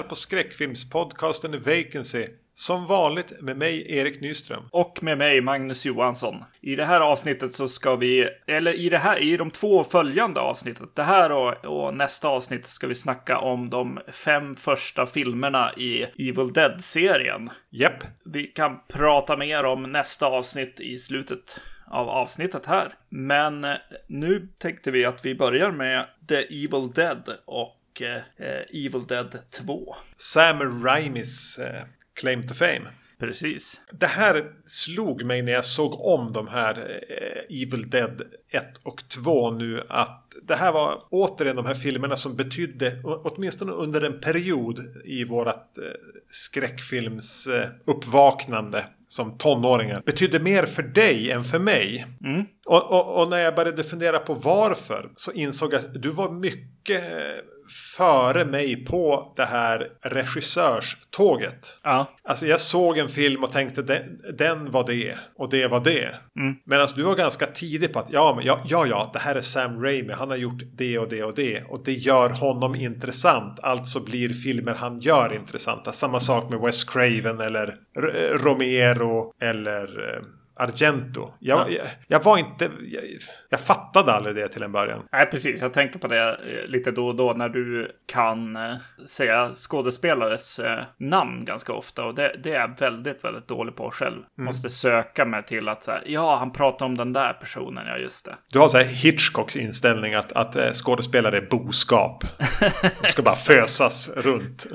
Lyssnar på skräckfilmspodcasten Vacancy. Som vanligt med mig Erik Nyström. Och med mig Magnus Johansson. I det här avsnittet så ska vi, eller i det här, i de två följande avsnittet, det här och, och nästa avsnitt ska vi snacka om de fem första filmerna i Evil Dead-serien. Japp. Vi kan prata mer om nästa avsnitt i slutet av avsnittet här. Men nu tänkte vi att vi börjar med The Evil Dead och eh, Evil Dead 2. Sam Raimis eh, claim to fame. Precis. Det här slog mig när jag såg om de här eh, Evil Dead 1 och 2 nu att det här var återigen de här filmerna som betydde, åtminstone under en period i vårat eh, skräckfilms eh, uppvaknande som tonåringar betydde mer för dig än för mig. Mm. Och, och, och, när jag började fundera på varför så insåg jag att du var mycket före mig på det här regissörståget. Ja. Alltså jag såg en film och tänkte den, den var det och det var det. Mm. Medan du var ganska tidig på att ja, men ja, ja, ja, det här är Sam Raimi. Han har gjort det och det och det. Och det gör honom intressant. Alltså blir filmer han gör intressanta. Samma sak med Wes Craven eller R Romero eller eh, Argento. Jag, ja. jag, jag, var inte... Jag, jag, fattade aldrig det till en början. Nej, precis. Jag tänker på det eh, lite då och då när du kan eh, säga skådespelares eh, namn ganska ofta. Och det, det, är jag väldigt, väldigt dålig på själv. Mm. Måste söka mig till att säga, ja, han pratar om den där personen, ja just det. Du har så här Hitchcocks inställning att, att skådespelare är boskap. De ska bara fösas runt.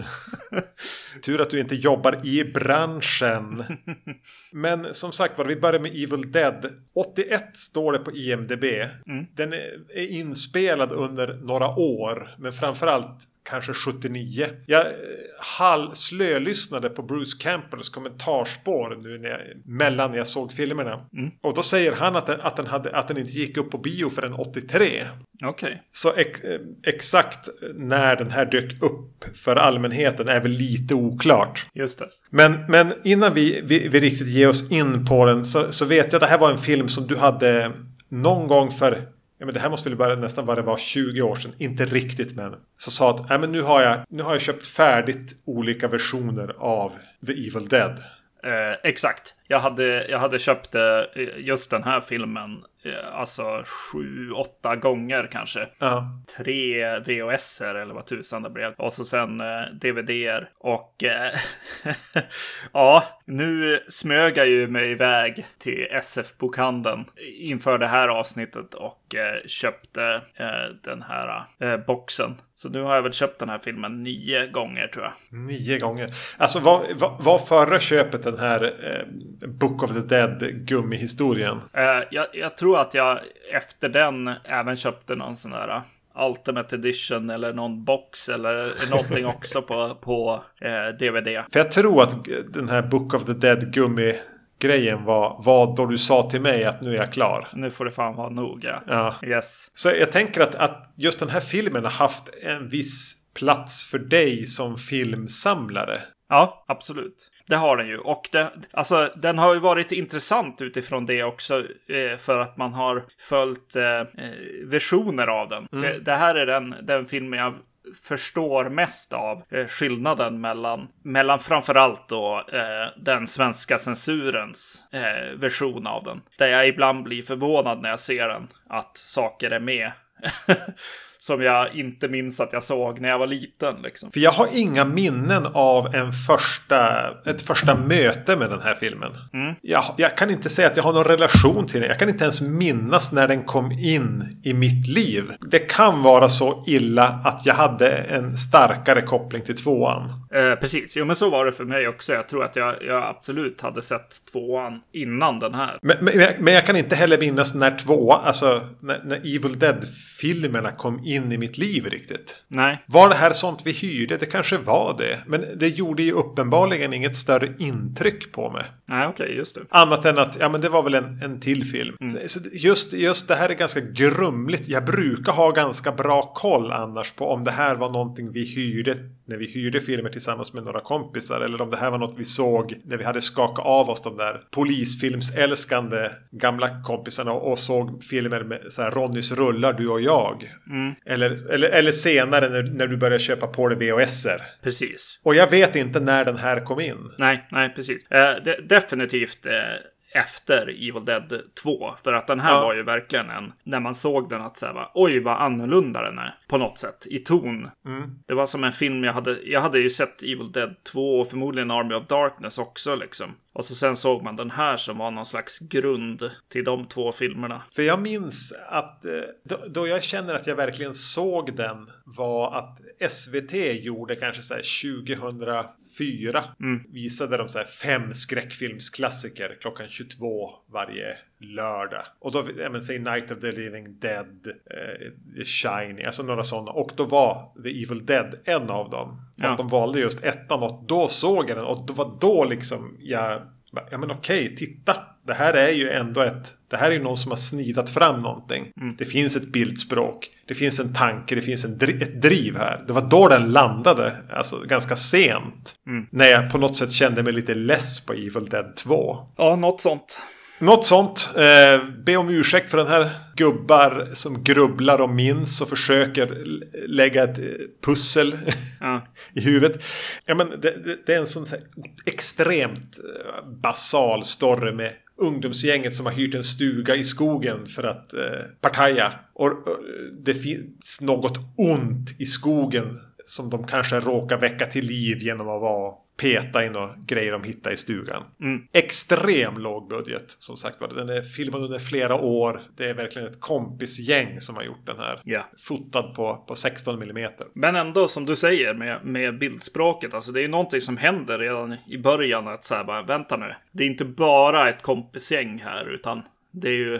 Tur att du inte jobbar i branschen. Men som sagt var, vi börjar med Evil Dead. 81 står det på IMDB. Mm. Den är inspelad under några år. Men framförallt kanske 79. Jag eh, halv slölyssnade på Bruce Campbells kommentarspår nu när jag, mellan när jag såg filmerna. Mm. Och då säger han att den, att, den hade, att den inte gick upp på bio förrän 83. Okej. Okay. Så ex, eh, exakt när den här dök upp för allmänheten är väl lite oklart. Just det. Men, men innan vi, vi, vi riktigt ger oss in på den så, så vet jag att det här var en film som du hade någon gång för ja, men det här måste väl bara nästan vad det var 20 år sedan, inte riktigt men. Så sa att ja, men nu, har jag, nu har jag köpt färdigt olika versioner av The Evil Dead. Eh, exakt. Jag hade, jag hade köpt eh, just den här filmen eh, alltså sju, åtta gånger kanske. Ja. Tre VHS eller vad tusan det blev. Och så sen eh, DVD-er. Och eh, ja, nu smög jag ju mig iväg till SF-bokhandeln inför det här avsnittet och eh, köpte eh, den här boxen. Så nu har jag väl köpt den här filmen nio gånger tror jag. Nio gånger. Alltså var, var, var förra köpet den här Book of the Dead gummihistorien? Uh, jag, jag, tror att jag efter den även köpte någon sån där uh, Ultimate Edition eller någon box eller någonting också på, på uh, DVD. För jag tror att den här Book of the Dead gummi grejen var, var då du sa till mig att nu är jag klar. Nu får det fan vara nog ja. ja. Yes. Så jag tänker att, att just den här filmen har haft en viss plats för dig som filmsamlare. Ja, absolut. Det har den ju. Och det, alltså, den har ju varit intressant utifrån det också. Eh, för att man har följt eh, eh versioner av den. Mm. Det, det, här är den, den filmen jag förstår mest av eh, skillnaden mellan, mellan framförallt då eh, den svenska censurens eh, version av den. Där jag ibland blir förvånad när jag ser den, att saker är med. som jag inte minns att jag såg när jag var liten. Liksom. För jag har inga minnen av en första, ett första möte med den här filmen. Mm. Jag, jag, kan inte säga att jag har någon relation till den. Jag kan inte ens minnas när den kom in i mitt liv. Det kan vara så illa att jag hade en starkare koppling till tvåan. Eh, precis, jo men så var det för mig också. Jag tror att jag, jag absolut hade sett tvåan innan den här. Men, men, men jag kan inte heller minnas när tvåan, alltså när, när Evil Dead-filmerna kom in in i mitt liv riktigt. Nej. Var det här sånt vi hyrde? Det kanske var det. Men det gjorde ju uppenbarligen inget större intryck på mig. Nej, okej, okay, just det. Annat än att, ja men det var väl en, en till film. Mm. Så just, just det här är ganska grumligt. Jag brukar ha ganska bra koll annars på om det här var någonting vi hyrde när vi hyrde filmer tillsammans med några kompisar. Eller om det här var något vi såg när vi hade skakat av oss de där polisfilmsälskande gamla kompisarna och såg filmer med så här Ronnys rullar, du och jag. Eller, eller, eller senare när, när du började köpa på dig VHSer. Precis. Och jag vet inte när den här kom in. Nej, nej, precis. Eh, de, definitivt eh, efter Evil Dead 2. För att den här Ja. var ju verkligen en, när man såg den att säga oj vad annorlunda den är. På något sätt, i ton. Det var som en film jag hade, jag hade ju sett Evil Dead 2 och förmodligen Army of Darkness också liksom. Och så sen såg man den här som var någon slags grund till de två filmerna. För jag minns att eh, då, då jag känner att jag verkligen såg den var att SVT gjorde kanske så här 2004. Visade de så här fem skräckfilmsklassiker klockan 22 varje lördag. Och då, ja men säg Night of the Living Dead, eh, Shining, alltså några sådana. Och då var The Evil Dead en av dem. Och Ja. att de valde just ettan och då såg jag den och det var då liksom jag Ja men okej, titta. Det här är ju ändå ett... Det här är ju någon som har snidat fram någonting. Det finns ett bildspråk. Det finns en tanke. Det finns en ett driv här. Det var då den landade. Alltså ganska sent. När jag på något sätt kände mig lite less på Evil Dead 2. Ja, något sånt. Något sånt. Eh, be om ursäkt för den här gubbar som grubblar och minns och försöker lägga ett eh, pussel Ja. i huvudet. Ja, men det, det, det är en sån så här extremt eh, basal story med ungdomsgänget som har hyrt en stuga i skogen för att eh, partaja. Och, och det finns något ont i skogen som de kanske råkar väcka till liv genom att vara peta in och grejer de hittar i stugan. Extrem låg budget som sagt var. Den är filmad under flera år. Det är verkligen ett kompisgäng som har gjort den här. Ja. Fotad på, på 16 millimeter. Men ändå som du säger med, med bildspråket, alltså det är någonting som händer redan i början att säga bara vänta nu. Det är inte bara ett kompisgäng här utan det är ju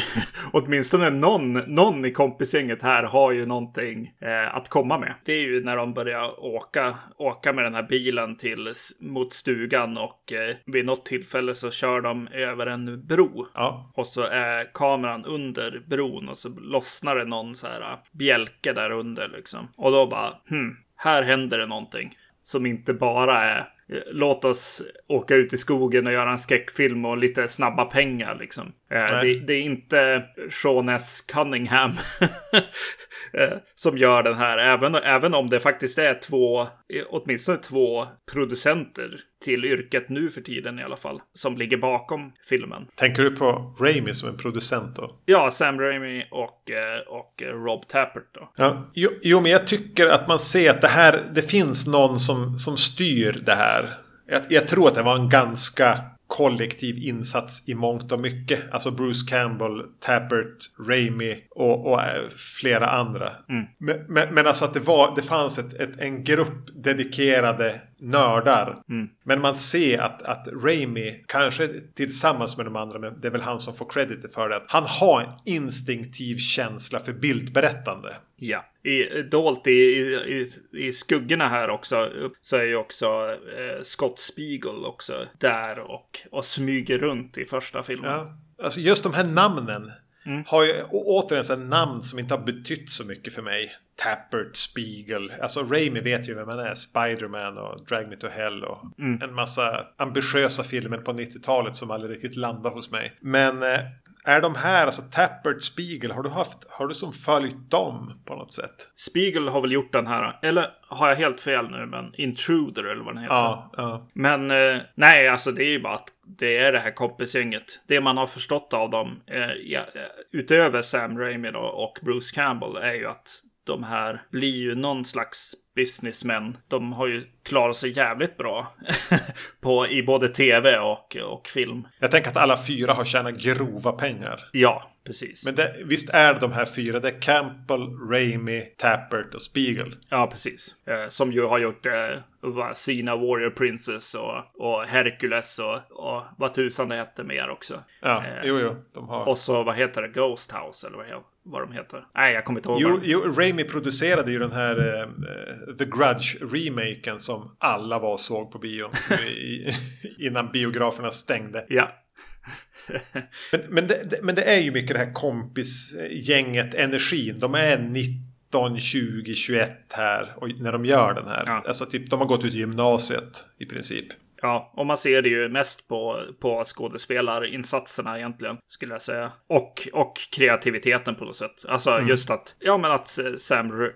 åtminstone någon, någon i kompisgänget här har ju någonting eh, att komma med. Det är ju när de börjar åka, åka med den här bilen till mot stugan och eh, vid något tillfälle så kör de över en bro. Ja, Och så är kameran under bron och så lossnar det någon så här äh, bjälke där under liksom. Och då bara, hmm, här händer det någonting. Som inte bara är eh, låt oss åka ut i skogen och göra en skräckfilm och lite snabba pengar liksom. Eh, det, det är inte Sean S. Cunningham eh, som gör den här. Även, även om det faktiskt är två, åtminstone två producenter till yrket nu för tiden i alla fall. Som ligger bakom filmen. Tänker du på Raimi som en producent då? Ja, Sam Raimi och, eh, och Rob Tappert då. Ja, jo, jo, men jag tycker att man ser att det här, det finns någon som, som styr det här. Jag, jag tror att det var en ganska kollektiv insats i mångt och mycket. Alltså Bruce Campbell, Tappert, Raimi och, och eh, flera andra. Men, men, men alltså att det, var, det fanns ett, ett, en grupp dedikerade nördar. Men man ser att, att Raimi, kanske tillsammans med de andra, men det är väl han som får credit för det. Att han har en instinktiv känsla för bildberättande. Ja. I, dolt i, i, i skuggorna här också så är ju också eh, Scott Spiegel också där och, och smyger runt i första filmen. Ja. Alltså just de här namnen. Har ju återigen här namn som inte har betytt så mycket för mig. Tappert, Spiegel. Alltså Raimi vet ju vem han är. Spiderman och Drag Me To Hell och en massa ambitiösa filmer på 90-talet som aldrig riktigt landade hos mig. Men eh, är de här, alltså Tappert, Spiegel, har du haft, har du som följt dem på något sätt? Spiegel har väl gjort den här, eller har jag helt fel nu, men Intruder eller vad den heter. Ja, ja. Men eh, nej, alltså det är ju bara att det är det här kompisgänget. Det man har förstått av dem, eh, eh, utöver Sam Raimi då, och Bruce Campbell, är ju att de här blir ju någon slags businessmen. De har ju klarat sig jävligt bra på, i både tv och, och film. Jag tänker att alla fyra har tjänat grova pengar. Ja, precis. Men det, visst är de här fyra, det är Campbell, Raimi, Tappert och Spiegel. Ja, precis. Eh, som ju har gjort eh, Sina Warrior Princess och, och Hercules och, och vad tusan det hette mer också. Ja, Eh, jo, jo. De har... Och så vad heter det? Ghost House eller vad, vad de heter. Nej, jag kommer inte ihåg. Jo, jo, Raimi producerade ju den här eh, The Grudge-remaken som alla var och såg på bio i, innan biograferna stängde. Ja. Men, men, det, men det är ju mycket det här kompisgänget, energin. De är 19, 20, 21 här och när de gör den här. Ja. Alltså typ, de har gått ut gymnasiet i princip. Ja, och man ser det ju mest på, på skådespelarinsatserna egentligen, skulle jag säga. Och, och kreativiteten på något sätt. Alltså mm. just att, ja men att Sam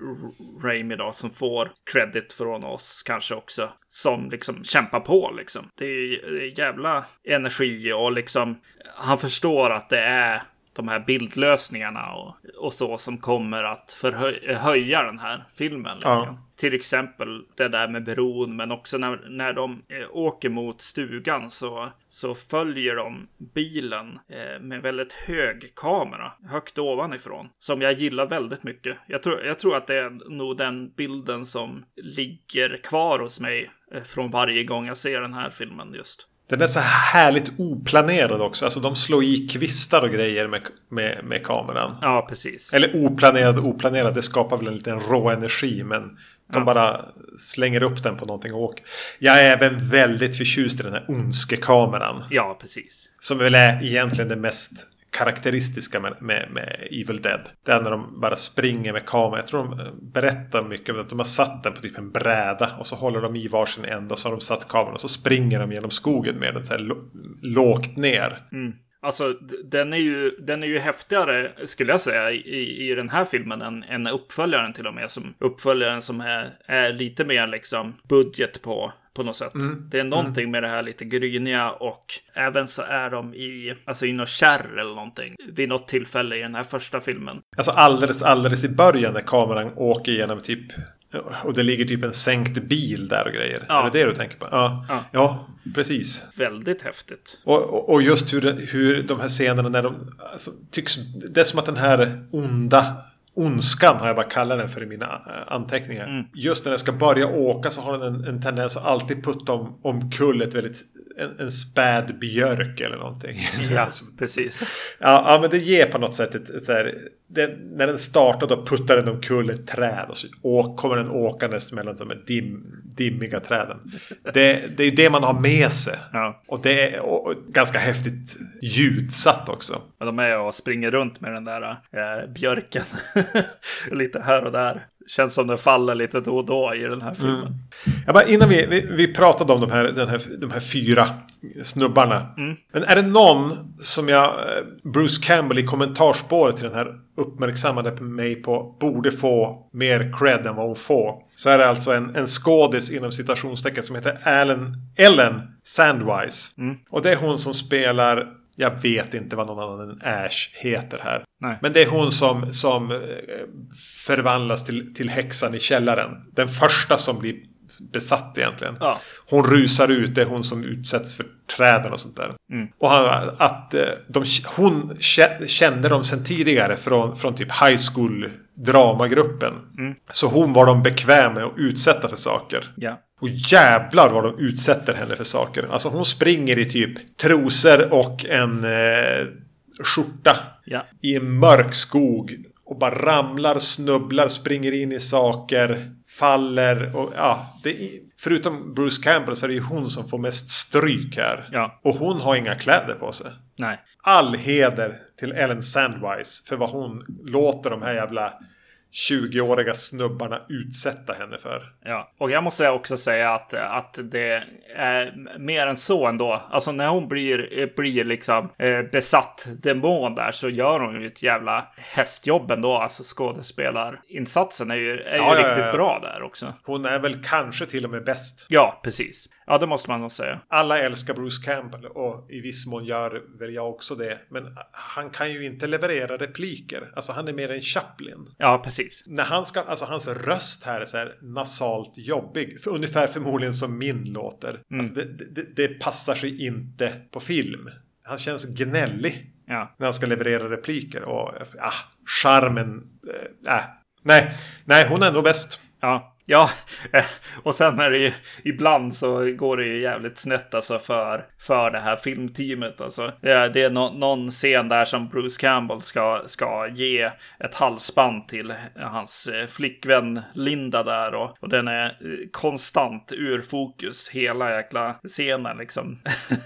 Raimi då, som får credit från oss kanske också, som liksom kämpar på liksom. Det är jävla energi och liksom, han förstår att det är de här bildlösningarna och, och så som kommer att förhöja den här filmen. Ja. Till exempel det där med bron, men också när, när de eh, åker mot stugan så, så följer de bilen eh, med väldigt hög kamera, högt ovanifrån, som jag gillar väldigt mycket. Jag tror, jag tror att det är nog den bilden som ligger kvar hos mig eh, från varje gång jag ser den här filmen just. Den är så härligt oplanerad också. Alltså de slår i kvistar och grejer med, med, med kameran. Ja, precis. Eller oplanerad och oplanerad. Det skapar väl en liten rå energi. Men de ja. bara slänger upp den på någonting och åker. Jag är även väldigt förtjust i den här ondskekameran. Ja, precis. Som väl är egentligen det mest karaktäristiska med, med, med, Evil Dead. Det är när de bara springer med kameran. Jag tror de eh, berättar mycket om att de har satt den på typ en bräda. Och så håller de i varsin ände och så har de satt kameran. Och så springer de genom skogen med den så här lågt ner. Mm. Alltså den är, ju, den är ju häftigare skulle jag säga i, i den här filmen än, än uppföljaren till och med. Som uppföljaren som är, är lite mer liksom budget på på något sätt. Mm. Det är någonting mm. med det här lite gryniga och även så är de i, alltså i något kärr eller någonting. Vid något tillfälle i den här första filmen. Alltså alldeles, alldeles i början när kameran åker genom typ och det ligger typ en sänkt bil där och grejer. Ja. Är det det du tänker på? Ja, ja. ja precis. Väldigt häftigt. Och, och, och just hur, hur de här scenerna när de alltså, tycks... Det är som att den här onda Ondskan har jag bara kallat den för i mina eh, anteckningar. Mm. Just när den ska börja åka så har den en, en tendens att alltid putta om, omkull ett väldigt en, en späd björk eller någonting. Ja, precis. Ja, ja, men det ger på något sätt ett, ett här, det, när den startar då puttar den omkull ett träd och så och kommer den åkandes mellan de dim, dimmiga träden. Det, det är det man har med sig. Ja. Och det är och, ganska häftigt ljudsatt också. Ja, de är och springer runt med den där äh, björken. Lite här och där känns som det faller lite då och då i den här filmen. Mm. Ja, bara innan vi, vi, vi, pratade om de här, den här, de här fyra snubbarna. Mm. Men är det någon som jag, eh, Bruce Campbell i kommentarspåret till den här uppmärksammade mig på borde få mer cred än vad hon får. Så är det alltså en, en skådis inom citationstecken som heter Ellen, Ellen Sandwise. Mm. Och det är hon som spelar jag vet inte vad någon annan än Ash heter här. Nej. Men det är hon som, som eh, förvandlas till, till häxan i källaren. Den första som blir besatt egentligen. Ja. Hon rusar ut, det är hon som utsätts för träden och sånt där. Mm. Och han, att eh, de, hon kände dem sedan tidigare från, från typ high school dramagruppen. Mm. Så hon var de bekväm med att utsätta för saker. Ja. Och jävlar vad de utsätter henne för saker. Alltså hon springer i typ trosor och en eh, skjorta. Ja. I en mörk skog. Och bara ramlar, snubblar, springer in i saker. Faller och ja. Det, förutom Bruce Campbell så är det ju hon som får mest stryk här. Ja. Och hon har inga kläder på sig. Nej. All heder till Ellen Sandwise för vad hon låter de här jävla 20-åriga snubbarna utsätta henne för. Ja, och jag måste också säga att, att det är mer än så ändå. Alltså när hon blir, blir liksom eh, besatt demon där så gör hon ju ett jävla hästjobb ändå. Alltså skådespelarinsatsen är ju, är ja, ju ja, riktigt ja, bra där också. Hon är väl kanske till och med bäst. Ja, precis. Ja, det måste man nog säga. Alla älskar Bruce Campbell och i viss mån gör väl jag också det. Men han kan ju inte leverera repliker. Alltså han är mer en Chaplin. Ja, precis. När han ska, alltså hans röst här är så här nasalt jobbig. För ungefär förmodligen som min låter. Mm. Alltså det, det, det passar sig inte på film. Han känns gnällig. Ja. När han ska leverera repliker. Och ah, charmen. Äh, äh. Nej, nej, hon är nog bäst. Ja, Ja, eh, och sen är det ju ibland så går det ju jävligt snett alltså för, för det här filmteamet. Alltså. Det är no någon scen där som Bruce Campbell ska, ska ge ett halsband till eh, hans eh, flickvän Linda där och, och den är konstant ur fokus hela jäkla scenen liksom.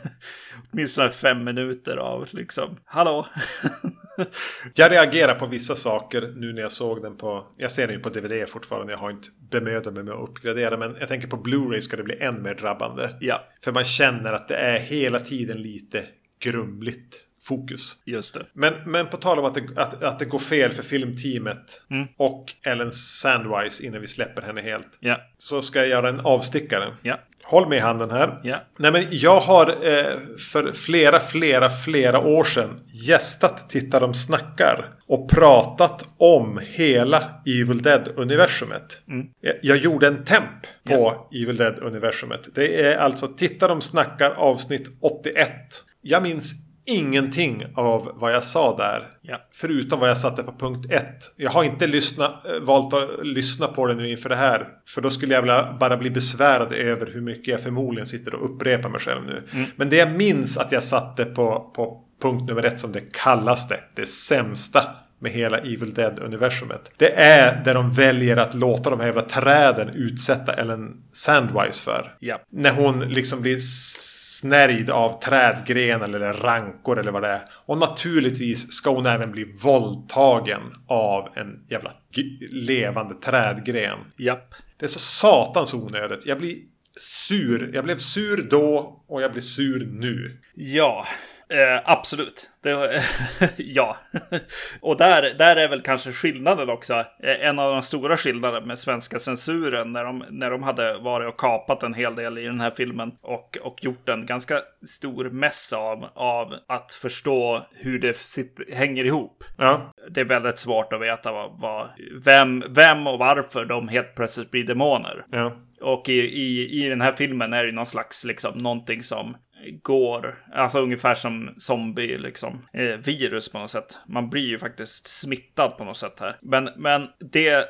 Åtminstone fem minuter av liksom, hallå? jag reagerar på vissa saker nu när jag såg den på... Jag ser den ju på DVD fortfarande. Jag har inte bemödat mig med att uppgradera. Men jag tänker på Blu-ray ska det bli än mer drabbande. Ja, För man känner att det är hela tiden lite grumligt fokus. just det. Men, men på tal om att det, att, att det går fel för filmteamet Mm. och Ellen Sandwise innan vi släpper henne helt. Ja, Så ska jag göra en avstickare. ja, Håll med i handen här. ja. Nej men jag har eh, för flera, flera, flera år sedan gästat Titta de snackar. Och pratat om hela Evil Dead-universumet. Jag, jag gjorde en temp på Evil Dead-universumet. Det är alltså Titta de snackar avsnitt 81. Jag minns ingenting av vad jag sa där. Ja. Förutom vad jag satte på punkt 1. Jag har inte lyssna, eh, valt att lyssna på det nu inför det här. För då skulle jag bara bli besvärad över hur mycket jag förmodligen sitter och upprepar mig själv nu. Men det jag minns att jag satte på, på punkt nummer ett som det kallaste. Det sämsta med hela Evil Dead-universumet. Det är där de väljer att låta de här jävla träden utsätta Ellen Sandwise för. Ja. När hon liksom blir snärjd av trädgrenar eller rankor eller vad det är. Och naturligtvis ska hon även bli våldtagen av en jävla levande trädgren. Japp. Det är så satans onödigt. Jag blir sur. Jag blev sur då och jag blir sur nu. Ja, eh, absolut. Det, ja. Och där, där är väl kanske skillnaden också. Eh, En av de stora skillnaderna med svenska censuren när de, när de hade varit och kapat en hel del i den här filmen och, och gjort en ganska stor mäss av, av att förstå hur det sitter, hänger ihop. Ja, Det är väldigt svårt att veta vad, vad, vem, vem och varför de helt plötsligt blir demoner. ja. Och i, i, i den här filmen är det någon slags liksom någonting som går, alltså ungefär som zombie liksom, eh, virus på något sätt. Man blir ju faktiskt smittad på något sätt här. Men, men det,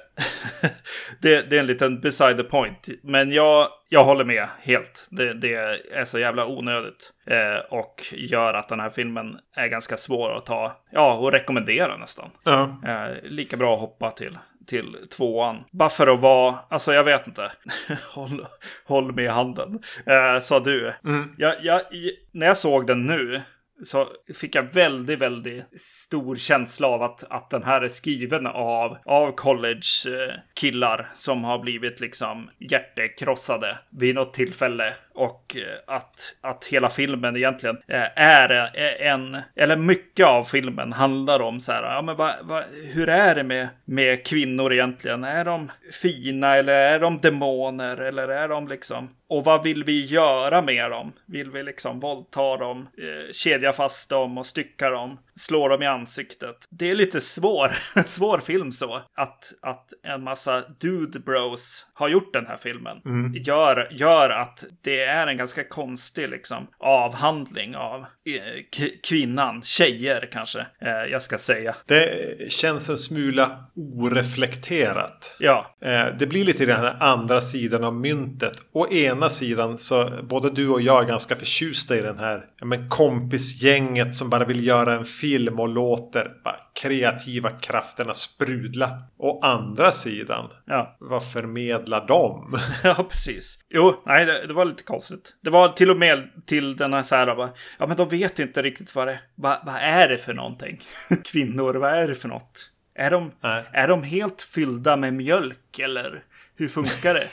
det, det är en liten beside the point. Men jag, jag håller med helt. Det, det är så jävla onödigt. Eh, och gör att den här filmen är ganska svår att ta, ja, och rekommendera nästan. ja. Eh, lika bra att hoppa till, till tvåan. Bara för att vara, alltså jag vet inte. håll, håll med handen. Eh, sa du. Jag, jag, i, när jag såg den nu så fick jag väldigt, väldigt stor känsla av att, att den här är skriven av, av college-killar som har blivit liksom hjärtekrossade vid något tillfälle. Och eh, att, att hela filmen egentligen eh, är en, eller mycket av filmen handlar om så här, ja men vad, vad, hur är det med, med kvinnor egentligen? Är de fina eller är de demoner eller är de liksom och vad vill vi göra med dem? Vill vi liksom våldta dem, eh, kedja fast dem och stycka dem, slå dem i ansiktet? Det är lite svår, svår film så. Att, att en massa dude bros har gjort den här filmen. Gör, gör att det är en ganska konstig liksom avhandling av eh, kvinnan, tjejer kanske eh, jag ska säga. Det känns en smula oreflekterat. Ja, Eh, Det blir lite den här andra sidan av myntet. Å ena sidan så både du och jag är ganska förtjusta i den här ja, men kompisgänget som bara vill göra en film och låter bara kreativa krafterna sprudla. Å andra sidan, ja. vad förmedlar de? Ja, precis. Jo, nej, det, det var lite konstigt. Det var till och med till den här så här, bara, ja men de vet inte riktigt vad det vad, vad är det för någonting? Kvinnor, vad är det för något? Är de, Nej. är de helt fyllda med mjölk eller hur funkar det?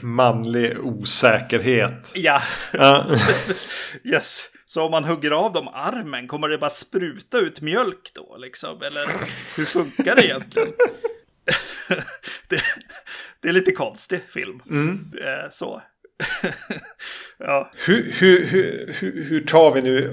Manlig osäkerhet. ja, Ja. yes. Så om man hugger av dem armen, kommer det bara spruta ut mjölk då liksom? Eller hur funkar det egentligen? Det, det är lite konstig film. Eh, Så. ja. Hur, hur, hur, hur, hur tar vi nu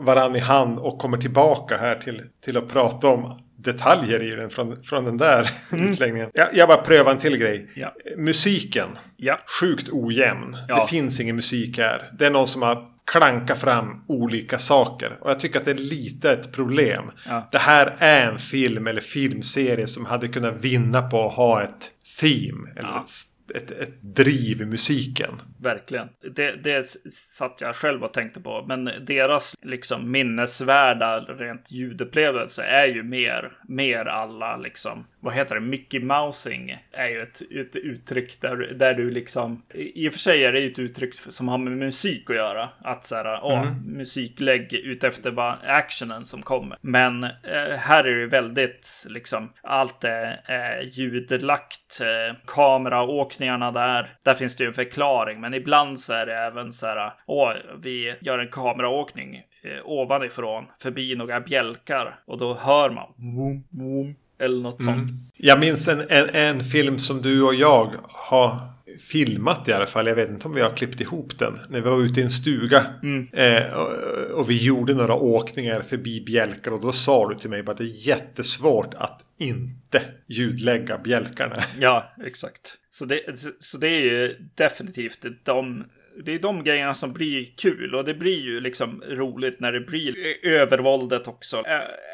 varann i hand och kommer tillbaka här till, till att prata om detaljer i den från, från den där utläggningen. Jag, jag bara prövar en till grej. Ja. Musiken. Ja. Sjukt ojämn. Ja. Det finns ingen musik här. Det är någon som har klankat fram olika saker. Och jag tycker att det är lite ett problem. Ja. Det här är en film eller filmserie som hade kunnat vinna på att ha ett theme. Eller ett, ett, ett driv i musiken. Verkligen. Det, det satt jag själv och tänkte på. Men deras liksom minnesvärda rent ljudupplevelse är ju mer, mer alla liksom, vad heter det, Mickey Mousing är ju ett, ett uttryck där, där du liksom, i och för sig är det ju ett uttryck som har med musik att göra. Att så här, åh, mm. musiklägg ut efter bara actionen som kommer. Men eh, här är det väldigt liksom, allt är eh, ljudlagt, eh, kameraåkningarna där, där finns det ju en förklaring. Men ibland så är det även så här, åh, vi gör en kameraåkning eh, ovanifrån förbi några bjälkar och då hör man boom, boom, eller något mm. sånt. Jag minns en, en, en, film som du och jag har filmat i alla fall. Jag vet inte om vi har klippt ihop den. När vi var ute i en stuga. Mm. Eh, och, och, vi gjorde några åkningar förbi bjälkar. Och då sa du till mig att det är jättesvårt att inte ljudlägga bjälkarna. Ja, exakt. Så det, så det är ju definitivt de det är de grejerna som blir kul och det blir ju liksom roligt när det blir övervåldet också.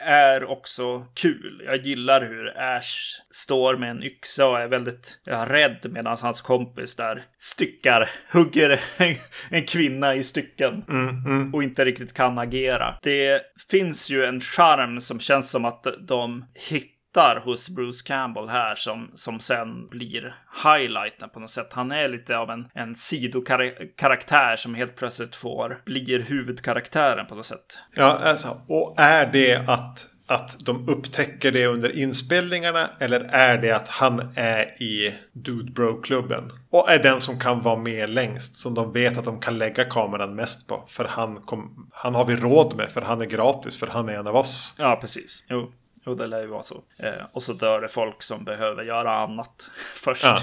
Är också kul. Jag gillar hur Ash står med en yxa och är väldigt ja, rädd medan hans kompis där styckar, hugger en kvinna i stycken mm, mm. och inte riktigt kan agera. Det finns ju en charm som känns som att de hittar hittar hos Bruce Campbell här som, som sen blir highlighten på något sätt. Han är lite av en, en sidokaraktär som helt plötsligt får, blir huvudkaraktären på något sätt. Ja, alltså, och är det att att de upptäcker det under inspelningarna eller är det att han är i Dude Bro-klubben? Och är den som kan vara med längst, som de vet att de kan lägga kameran mest på. För han, kom, han har vi råd med, för han är gratis, för han är en av oss. Ja, precis. Jo. Jo, det lär ju vara så. Eh, och så dör det folk som behöver göra annat först. Ja.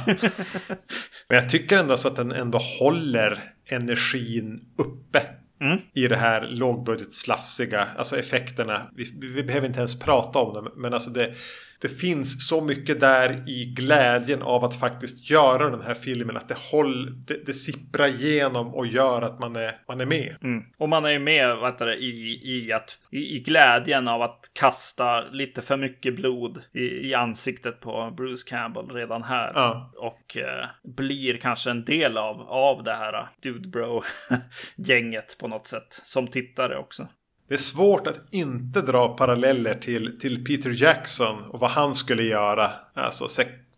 Men jag tycker ändå så att den ändå håller energin uppe. Mm. I det här lågbudget slafsiga, alltså effekterna. Vi, vi, behöver inte ens prata om dem, men alltså det, det finns så mycket där i glädjen av att faktiskt göra den här filmen. Att det, håll, det, det sipprar igenom och gör att man är, man är med. Mm. Och man är ju med vet du, i, i, att, i, i glädjen av att kasta lite för mycket blod i, i ansiktet på Bruce Campbell redan här. Ja. Och eh, blir kanske en del av, av det här Dude Bro-gänget på något sätt. Som tittare också. Det är svårt att inte dra paralleller till, till Peter Jackson och vad han skulle göra. Alltså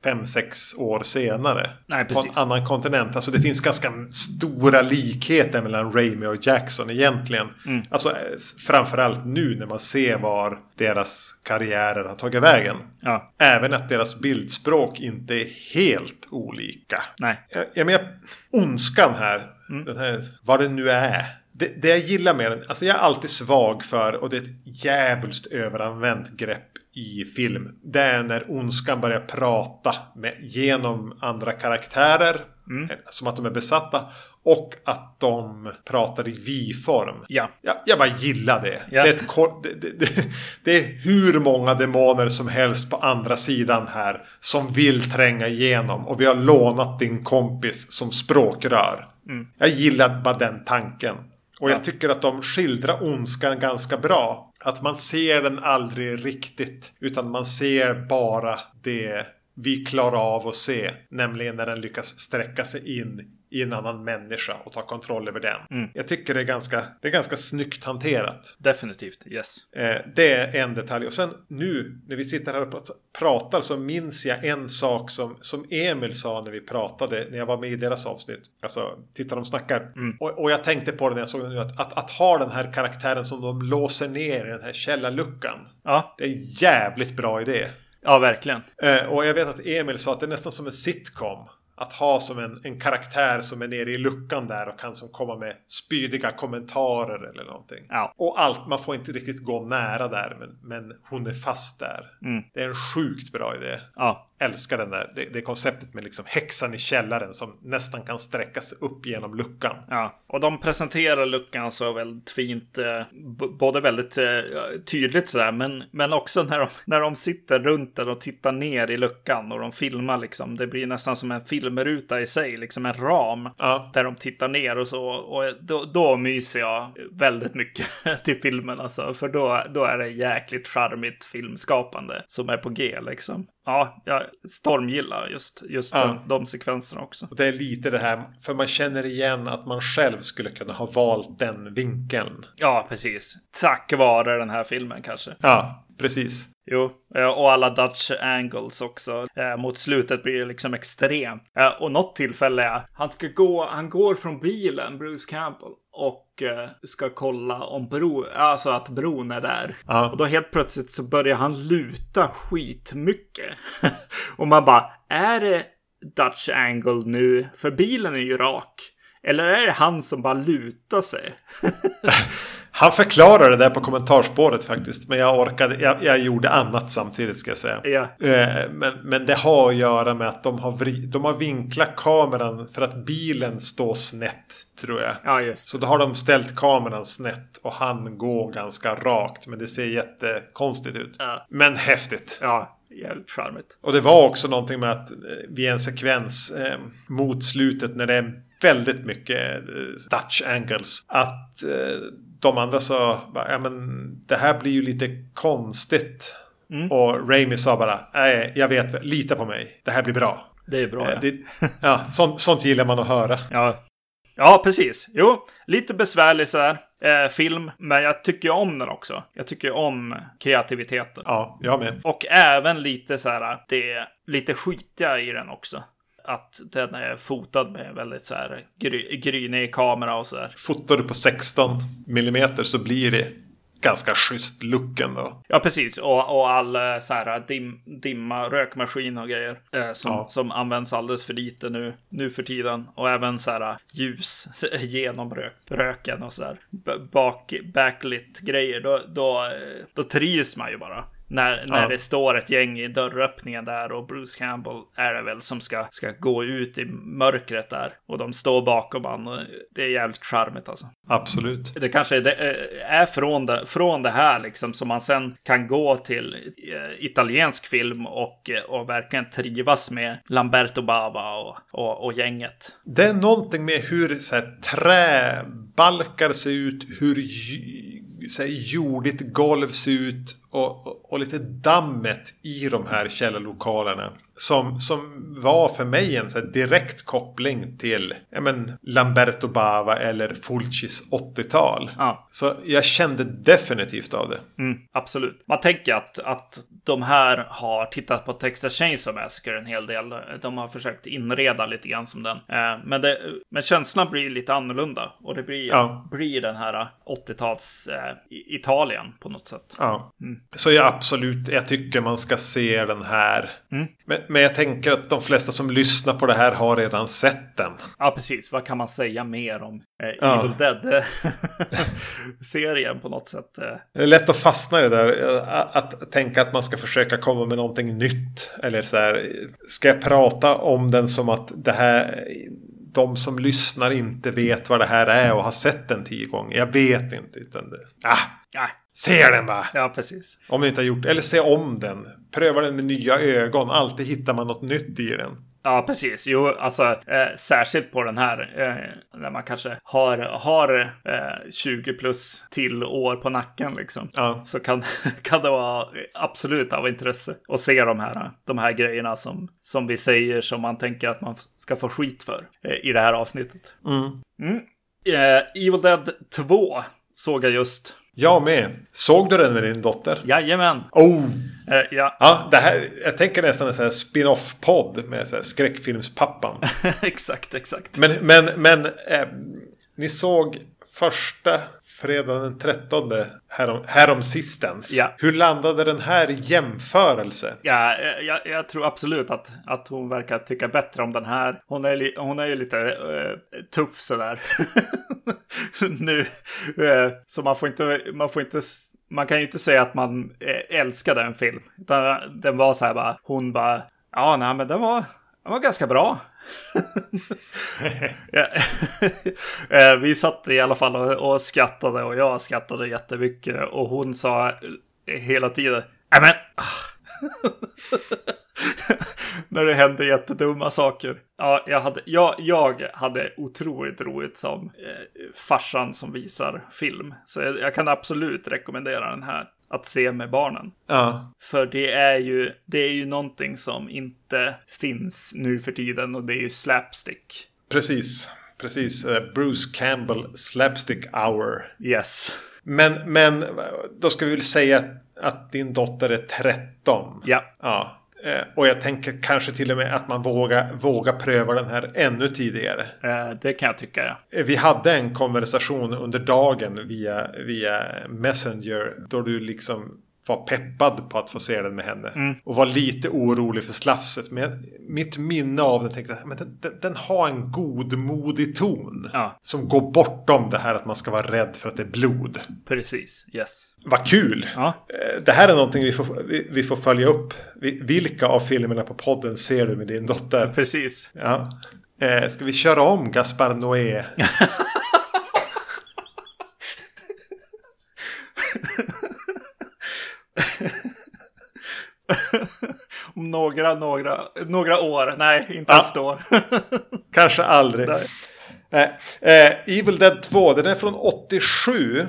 fem, sex år senare. Nej, på en annan kontinent. Alltså det finns ganska stora likheter mellan Raimi och Jackson egentligen. Mm. Alltså framförallt nu när man ser var deras karriärer har tagit vägen. Ja. Även att deras bildspråk inte är helt olika. Nej. Jag, jag menar, ondskan här, mm. den här, vad det nu är det, det jag gillar med den, alltså jag är alltid svag för, och det är ett djävulskt överanvänt grepp i film. Det är när ondskan börjar prata med, genom andra karaktärer. Mm. Som att de är besatta. Och att de pratar i vi-form. Ja. Jag, jag bara gillar det. Ja. Det, är ett, det, det, det, är hur många demoner som helst på andra sidan här. Som vill tränga igenom. Och vi har lånat din kompis som språkrör. Mm. Jag gillar bara den tanken. Och jag tycker att de skildrar ondskan ganska bra. Att man ser den aldrig riktigt. Utan man ser bara det vi klarar av att se. Nämligen när den lyckas sträcka sig in i en annan människa och ta kontroll över den. Mm. Jag tycker det är, ganska, det är ganska snyggt hanterat. Definitivt, yes. Eh, det är en detalj. Och sen nu när vi sitter här och pratar så minns jag en sak som, som Emil sa när vi pratade, när jag var med i deras avsnitt. Alltså, titta de snackar. Mm. Och, och, jag tänkte på det när jag såg det nu, att, att, att, ha den här karaktären som de låser ner i den här källarluckan. Ja. Det är en jävligt bra idé. Ja, verkligen. Eh, och jag vet att Emil sa att det är nästan som en sitcom att ha som en, en karaktär som är nere i luckan där och kan som komma med spydiga kommentarer eller någonting. Ja. Och allt, man får inte riktigt gå nära där men, men hon är fast där. Mm. Det är en sjukt bra idé. Ja älskar den där, det, det konceptet med liksom häxan i källaren som nästan kan sträcka sig upp genom luckan. Ja, och de presenterar luckan så väldigt fint, eh, både väldigt eh, tydligt sådär, men, men också när de, när de sitter runt där och tittar ner i luckan och de filmar liksom. Det blir nästan som en filmruta i sig, liksom en ram ja. där de tittar ner och så. Och då, då myser jag väldigt mycket till filmen alltså, för då, då är det jäkligt charmigt filmskapande som är på G liksom. Ja, jag stormgillar just, just Ja. de, de sekvenserna också. Och det är lite det här, för man känner igen att man själv skulle kunna ha valt den vinkeln. Ja, precis. Tack vare den här filmen kanske. Ja, precis. Jo, eh, och alla Dutch angles också. Eh, Mot slutet blir det liksom extremt. Eh, Och något tillfälle han ska gå, han går från bilen, Bruce Campbell, och ska kolla om bro, alltså att bron är där. Ja. Och då helt plötsligt så börjar han luta skitmycket. och man bara, är det Dutch angle nu? För bilen är ju rak. Eller är det han som bara lutar sig? Han förklarar det där på kommentarspåret faktiskt. Men jag orkade, jag, jag gjorde annat samtidigt ska jag säga. Ja. Eh, Men, men det har att göra med att de har, vri, de har vinklat kameran för att bilen står snett tror jag. Ja, just Så då har de ställt kameran snett och han går ganska rakt. Men det ser jättekonstigt ut. Ja. Men häftigt. Ja, jävligt charmigt. Och det var också någonting med att eh, vid en sekvens eh, mot slutet när det är väldigt mycket eh, Dutch angles. Att eh, de andra sa ja men det här blir ju lite konstigt. Och Raimi sa bara, nej jag vet, lita på mig. Det här blir bra. Det är bra. Eh, Ja. det, ja, sånt, sånt gillar man att höra. Ja. ja, precis. Jo, lite besvärlig så här. Eh, film, men jag tycker om den också. Jag tycker om kreativiteten. Ja, jag med. Och även lite så här, det lite skitiga i den också. Att den är fotad med väldigt så här gry, grynig kamera och så där. Fotar du på 16 millimeter så blir det ganska schysst look ändå. Ja, precis. Och, och all eh, så här dim, dimma, rökmaskin och grejer. Eh, som, Ja. som används alldeles för lite nu, nu för tiden. Och även så här ljus genom rök, röken och så där. Bak, backlit grejer. Då, då, eh, då trivs man ju bara. När, när Ja. det står ett gäng i dörröppningen där och Bruce Campbell är det väl som ska, ska gå ut i mörkret där. Och de står bakom han. Och det är jävligt charmigt alltså. Absolut. Det kanske är, det, eh, är från, det, från det här liksom som man sen kan gå till eh, italiensk film och, eh, och verkligen trivas med Lamberto Bava och, och, och gänget. Det är någonting med hur så här, träbalkar ser ut, hur så här, jordigt golv ser ut och, och, och lite dammet i de här källarlokalerna. Som, som var för mig en så direkt koppling till ja, men, Lamberto Bava eller Fulcis 80-tal. Ja. Så jag kände definitivt av det. Mm, absolut. Man tänker att, att de här har tittat på Texas Chainsaw Massacre en hel del. De har försökt inreda lite grann som den. Eh, men, det, men känslan blir lite annorlunda. Och det blir, Ja. blir den här 80-tals eh, Italien på något sätt. Ja. Så jag absolut, jag tycker man ska se den här. Mm. Men, men jag tänker att de flesta som lyssnar på det här har redan sett den. Ja, precis. Vad kan man säga mer om eh, Ja. Evil Dead-serien på något sätt? Eh, Det är lätt att fastna i det där. eh, Att tänka att man ska försöka komma med någonting nytt. Eller så här. Ska jag prata om den som att det här. De som lyssnar inte vet vad det här är och har sett den tio gånger. Jag vet inte. Utan det, ah, ja, se den bara. ja, precis. Om ni inte har gjort Eller se om den. Pröva den med nya ögon. Alltid hittar man något nytt i den. Ja, precis. Jo, alltså eh, särskilt på den här eh, när man kanske har, har eh, 20 plus till år på nacken liksom. Ja. Så kan, kan det vara absolut av intresse att se de här, de här grejerna som, som vi säger som man tänker att man ska få skit för eh, i det här avsnittet. Mm. Eh, Evil Dead 2 såg jag just. Jag med. Såg du den med din dotter? Jajamän. Oh! Eh, ja, Ja, det här, jag tänker nästan en sån här spin-off-podd med så här skräckfilmspappan. exakt, exakt. Men, men, men eh, ni såg första fredagen den 13 härom, härom sistens. Ja. Hur landade den här i jämförelse? Ja, eh, jag, jag tror absolut att, att hon verkar tycka bättre om den här. Hon är, li, hon är ju lite eh, tuff sådär. nu. Eh, så man får inte, man får inte, man kan ju inte säga att man älskade en film. Utan den var så här bara, hon bara, ja nej men den var, den var ganska bra. Eh, vi satt i alla fall och, och skrattade och jag skrattade jättemycket och hon sa hela tiden, Amen. När det hände jättedumma saker. Ja, jag hade, jag, jag hade otroligt roligt som eh, farsan som visar film. Så jag, jag kan absolut rekommendera den här att se med barnen. Ja. För det är ju, det är ju någonting som inte finns nu för tiden och det är ju slapstick. Precis. Precis. Eh, Bruce Campbell Slapstick Hour. Yes. Men, men då ska vi väl säga att din dotter är 13. Ja. Ja. Eh, Och jag tänker kanske till och med att man vågar, vågar pröva den här ännu tidigare. Eh, Det kan jag tycka, ja. Eh, Vi hade en konversation under dagen via, via Messenger. Då du liksom var peppad på att få se den med henne. Och var lite orolig för slafset. Men mitt minne av den tänkte att den, den, den har en godmodig ton. Ja. Som går bortom det här att man ska vara rädd för att det är blod. Precis. Yes. Vad kul! Ja. Eh, Det här är någonting vi får, vi, vi får följa upp. Vi- Vilka av filmerna på podden ser du med din dotter? Precis. Ja. Eh, ska vi köra om Gaspar Noé? Om några, några, några år. Nej, inte Ja. ens då. Kanske aldrig. Nej. Eh, eh, Evil Dead 2, den är från 87.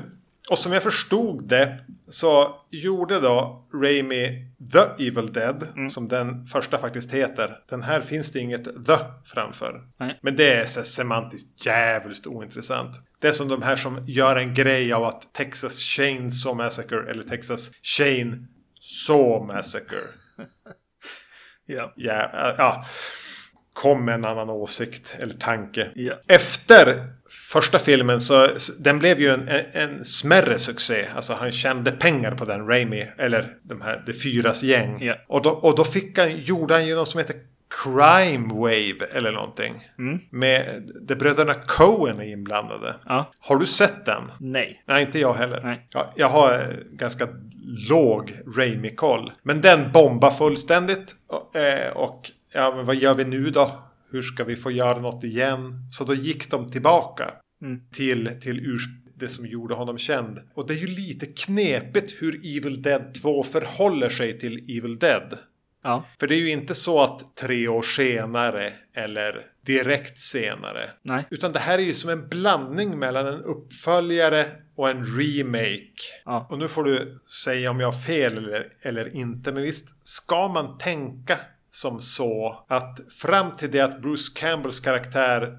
Och som jag förstod det så gjorde då Raimi The Evil Dead, Mm. som den första faktiskt heter. Den här finns det inget The framför. Nej. Men det är så semantiskt jävligt ointressant. Det är som de här som gör en grej av att Texas Chainsaw Massacre eller Texas Chain Saw Massacre. ja. Ja, ja. Kom med en annan åsikt eller tanke. Ja. Efter första filmen så den blev ju en, en, en smärre succé. Alltså han tjänade pengar på den, Raimi. Eller de här, det fyras gäng. Ja. Och, då, och då fick han, gjorde han ju något som heter Crime Wave eller någonting. Med de bröderna Coen är inblandade. Ja. Har du sett den? Nej. Nej, inte jag heller. Nej. Ja, jag har eh, ganska låg Raimi-koll. Men den bombar fullständigt. Och, eh, och ja, men vad gör vi nu då? Hur ska vi få göra något igen? Så då gick de tillbaka Mm. till, till urs- det som gjorde honom känd. Och det är ju lite knepigt hur Evil Dead 2 förhåller sig till Evil Dead. Ja. För det är ju inte så att tre år senare eller direkt senare. Nej. Utan det här är ju som en blandning mellan en uppföljare och en remake. Ja. Och nu får du säga om jag har fel eller, eller inte. Men visst ska man tänka som så att fram till det att Bruce Campbells karaktär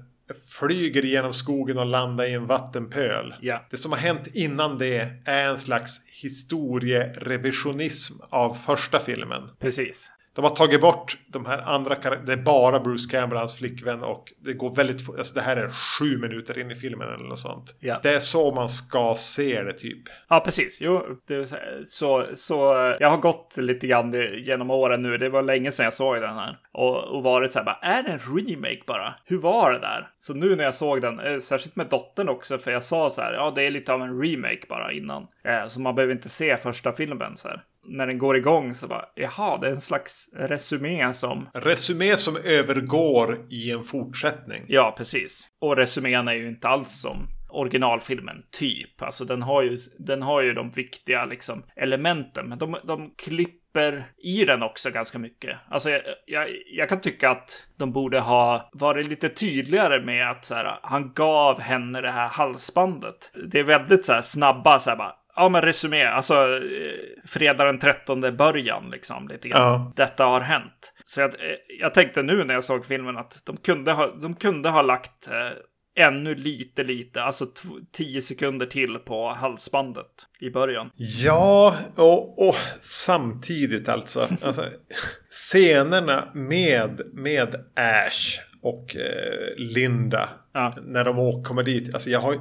flyger genom skogen och landar i en vattenpöl. Ja. Det som har hänt innan det är en slags historierevisionism av första filmen. Precis. De har tagit bort de här andra. Det är bara Bruce Campbell, hans flickvän och det går väldigt. Alltså det här är sju minuter in i filmen eller något sånt. Ja. Det är så man ska se det typ. Ja, precis. Jo, det så, så, så jag har gått lite grann genom åren nu. Det var länge sedan jag såg den här. Och, och varit så här, bara, är det en remake bara? Hur var det där? Så nu när jag såg den, eh, särskilt med dottern också, för jag sa så här, ja, det är lite av en remake bara innan. Eh, så man behöver inte se första filmen så här. När den går igång så bara, jaha, det är en slags resumé som Resumé som övergår i en fortsättning. Ja, precis. Och resumén är ju inte alls som originalfilmen, typ. Alltså den har ju, den har ju de viktiga liksom, elementen, men de, de klipper i den också ganska mycket. Alltså jag, jag, jag kan tycka att de borde ha varit lite tydligare med att så här, han gav henne det här halsbandet. Det är väldigt så här snabba, så här bara, Ja, men resumé. Alltså, eh, fredag den 13 början, liksom, lite grann. Ja. Detta har hänt. Så jag, eh, jag tänkte nu när jag såg filmen att de kunde ha, de kunde ha lagt eh, ännu lite, lite, alltså tio sekunder till på halsbandet i början. Ja, och, och samtidigt alltså. alltså scenerna med, med Ash och eh, Linda. Ja. När de kommer dit. Alltså jag har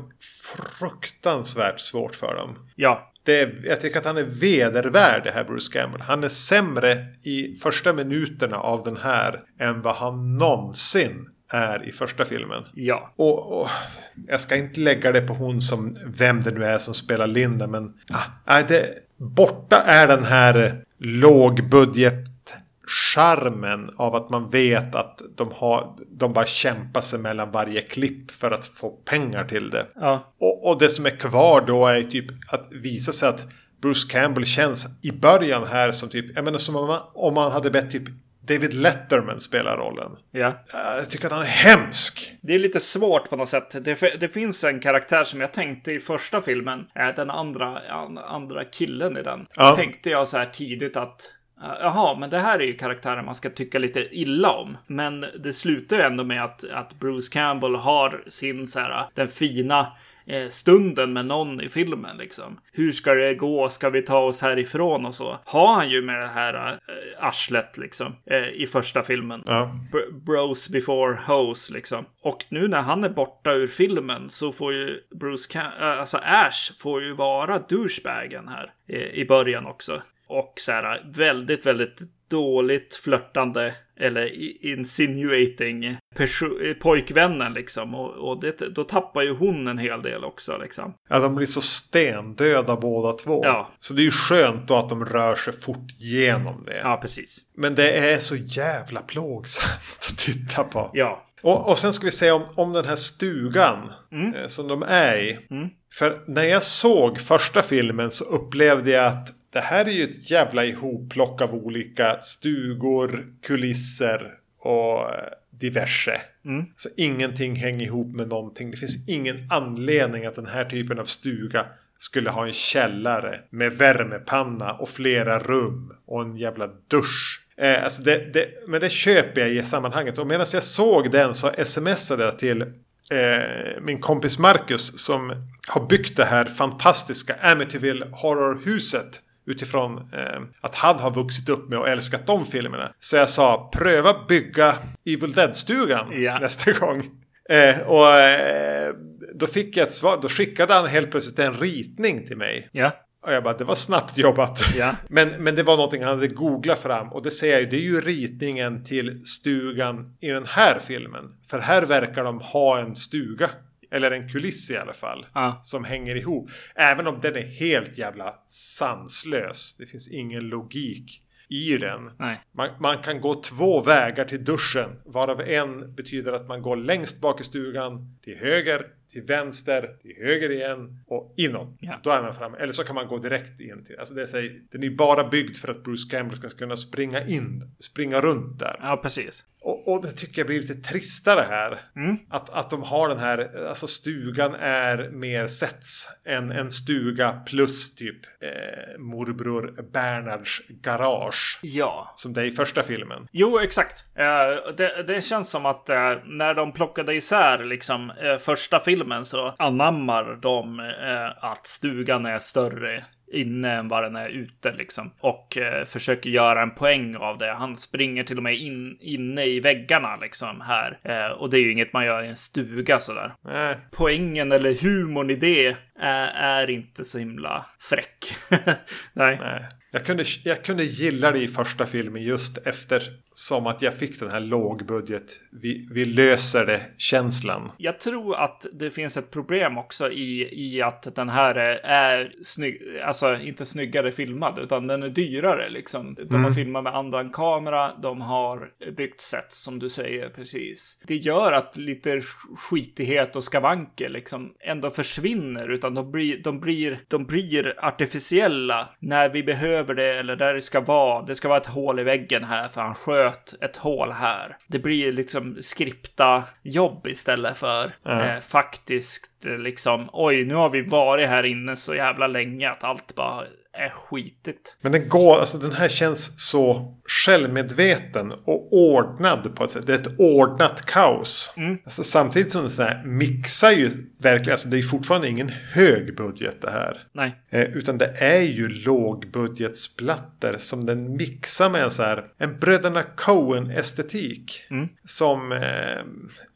fruktansvärt svårt för dem. Ja, Det är, jag tycker att han är vedervärd det här Bruce Campbell. Han är sämre i första minuterna av den här än vad han någonsin är i första filmen. ja, Och, och jag ska inte lägga det på hon som vem det nu är som spelar Linda men ah, det, borta är den här lågbudget charmen av att man vet att de, har, de bara kämpar sig mellan varje klipp för att få pengar till det. ja, Och, och det som är kvar då är typ att visa sig att Bruce Campbell känns i början här som typ, jag menar som om man, om man hade bett typ David Letterman spelar rollen. Ja. Jag tycker att han är hemsk. Det är lite svårt på något sätt. Det, det finns en karaktär som jag tänkte i första filmen. Den andra, andra killen i den. Ja. Tänkte jag så här tidigt att Jaha, men det här är ju karaktärer man ska tycka lite illa om. Men det slutar ju ändå med att, att Bruce Campbell har sin så här, den fina eh, stunden med någon i filmen liksom. Hur ska det gå? Ska vi ta oss härifrån och så? Har han ju med det här eh, arslet liksom eh, i första filmen. Ja. Bros before hoes liksom. Och nu när han är borta ur filmen så får ju Bruce, Cam äh, alltså Ash får ju vara douchebagen här i början också. Och så här väldigt, väldigt dåligt flörtande eller insinuating pojkvännen liksom. Och, och det, då tappar ju hon en hel del också liksom. Ja, de blir så stendöda båda två. Ja. Så det är ju skönt då att de rör sig fort genom det. Ja, precis. Men det är så jävla plågsamt att titta på. Ja. Och, och sen ska vi säga om, om den här stugan mm. eh, som de är i. Mm. För när jag såg första filmen så upplevde jag att det här är ju ett jävla ihopplock av olika stugor, kulisser och eh, diverse. Mm. Så ingenting hänger ihop med någonting. Det finns ingen anledning att den här typen av stuga skulle ha en källare med värmepanna och flera rum och en jävla dusch. Eh, alltså det, det, men det köper jag i sammanhanget. Och medan jag såg den så smsade jag till eh, min kompis Marcus som har byggt det här fantastiska Amityville horrorhuset utifrån eh, att han har vuxit upp med och älskat de filmerna. Så jag sa pröva bygga Evil Dead-stugan ja. nästa gång. Eh, och eh, då fick jag ett svar. Då skickade han helt plötsligt en ritning till mig. Ja. Och jag bara, det var snabbt jobbat. Ja. Men, men det var någonting han hade googlat fram. Och det säger jag ju, det är ju ritningen till stugan i den här filmen. För här verkar de ha en stuga. Eller en kuliss i alla fall. Ja. Som hänger ihop. Även om den är helt jävla sanslös. Det finns ingen logik i den. Man, man, kan gå två vägar till duschen. Varav en betyder att man går längst bak i stugan. Till höger till vänster, till höger igen och inåt. Ja. Då är man framme. Eller så kan man gå direkt in till. Alltså det är, så, den är bara byggd för att Bruce Campbell ska kunna springa in, springa runt där. Ja, precis. Och, och det tycker jag blir lite tristare här. Mm. Att, att de har den här, alltså stugan är mer sets än en stuga plus typ eh, morbror Bernards garage. Ja. Som det är i första filmen. Jo, exakt. Eh, det, det, känns som att eh, när de plockade isär liksom eh, första filmen så anammar de eh, att stugan är större inne än vad den är ute liksom. Och eh, försöker göra en poäng av det. Han springer till och med in, inne i väggarna liksom här. Eh, och det är ju inget man gör i en stuga sådär. Äh. Poängen eller humorn i det är, är inte så himla fräck. Nej. Nej. Jag kunde, jag kunde gilla det i första filmen just eftersom att jag fick den här lågbudget. Vi, vi löser det känslan. Jag tror att det finns ett problem också i, i att den här är snygg, alltså inte snyggare filmad utan den är dyrare liksom. De mm. har filmat med annan kamera, de har byggt sets som du säger precis. Det gör att lite skitighet och skavanker liksom ändå försvinner utan de blir, de blir, de blir artificiella när vi behöver över det eller där det ska vara. Det ska vara ett hål i väggen här för han sköt ett hål här. Det blir liksom skripta jobb istället för mm. eh, faktiskt liksom oj, nu har vi varit här inne så jävla länge att allt bara är skitigt. Men den går, alltså den här känns så självmedveten och ordnad på ett sätt. Det är ett ordnat kaos. Mm. Alltså, samtidigt som den så här mixar ju verkligen, alltså det är fortfarande ingen hög budget det här. Nej. Eh, utan det är ju lågbudgetsplatter som den mixar med en så här, en Bröderna Coen estetik. Mm. Som, eh,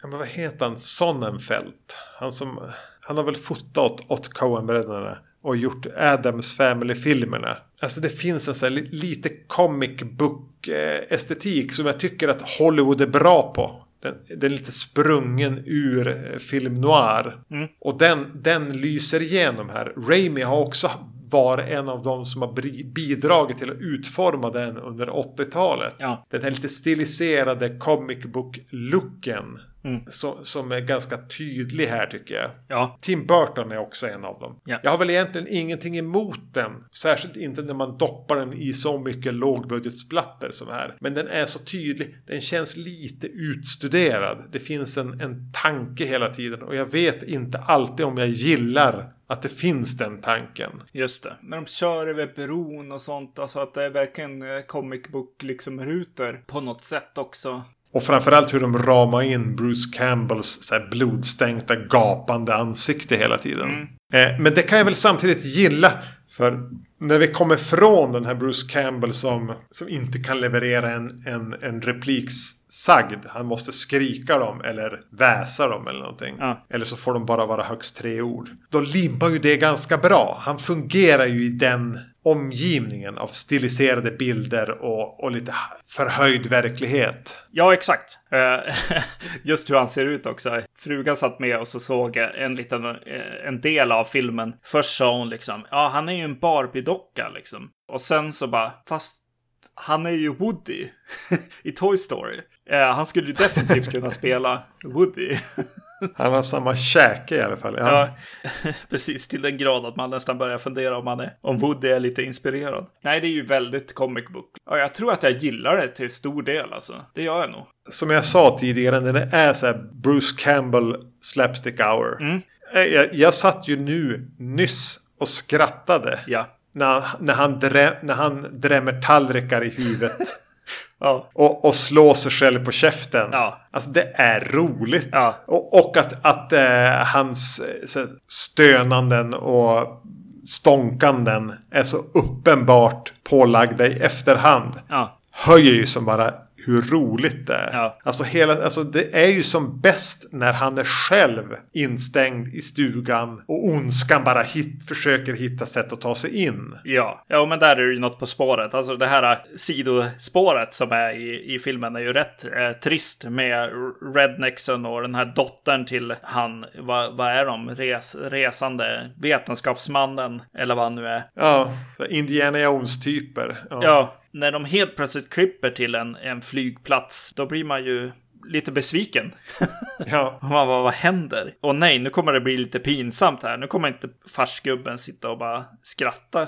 vad heter han, Sonnenfeld. Han som, han har väl fotat åt Coen-bröderna och gjort Adams Family-filmerna. Alltså det finns en sån här lite comic book-estetik som jag tycker att Hollywood är bra på. Den, den är lite sprungen ur eh, film noir. Mm. Och den, den lyser igenom här. Raimi har också varit en av de som har bidragit till att utforma den under 80-talet. Ja. Den här lite stiliserade comic book-looken Mm. Som, som är ganska tydlig här tycker jag. Ja, Tim Burton är också en av dem. Ja. Jag har väl egentligen ingenting emot den. Särskilt inte när man doppar den i så mycket lågbudgetsplatter som här. Men den är så tydlig. Den känns lite utstuderad. Det finns en, en tanke hela tiden. Och jag vet inte alltid om jag gillar att det finns den tanken. just det. När de kör över bron och sånt, alltså att det är verkligen eh, comic book liksom rutor på något sätt också. Och framförallt hur de ramar in Bruce Campbells så här blodstänkta gapande ansikte hela tiden. Eh, men det kan jag väl samtidigt gilla. För när vi kommer från den här Bruce Campbell som, som inte kan leverera en, en, en replik sagd. Han måste skrika dem eller väsa dem eller någonting. Ja. Eller så får de bara vara högst tre ord. Då limmar ju det ganska bra. Han fungerar ju i den omgivningen av stiliserade bilder och, och lite förhöjd verklighet. Ja, exakt. Eh, just hur han ser ut också. Frugan satt med och så såg en liten eh, en del av filmen. Först sa hon liksom, ja, han är ju en Barbie-docka liksom. Och sen så bara, fast han är ju Woody i Toy Story. Eh, han skulle ju definitivt kunna spela Woody. Han har samma käke i alla fall. Ja. Ja, precis till den grad att man nästan börjar fundera om, han är, om Woody är lite inspirerad. Nej, det är ju väldigt comic book. Och jag tror att jag gillar det till stor del alltså. Det gör jag nog. Som jag sa tidigare, när det är så Bruce Campbell slapstick hour. Mm. Eh, Jag, jag satt ju nu nyss och skrattade. Ja. När, när, han drä, när han drämmer tallrikar i huvudet. Ja. och, och slår sig själv på käften. Ja. Alltså det är roligt. Ja. Och, och att, att eh, hans eh, här, stönanden och stånkanden är så uppenbart pålagda i efterhand. Ja. Höjer ju som bara hur roligt det är. Ja. Alltså, hela, alltså det är ju som bäst när han är själv instängd i stugan och ondskan bara hit, försöker hitta sätt att ta sig in. Ja, ja men där är det ju något på spåret. Alltså det här sidospåret som är i, i filmen är ju rätt eh, trist med rednexen och den här dottern till han, vad, vad är de, Res, resande vetenskapsmannen eller vad han nu är. Ja, Indiana Jones-typer. Ja, när de helt plötsligt klipper till en, en flygplats, då blir man ju lite besviken. ja. Man bara, vad händer? Och nej, nu kommer det bli lite pinsamt här. Nu kommer inte farsgubben sitta och bara skratta.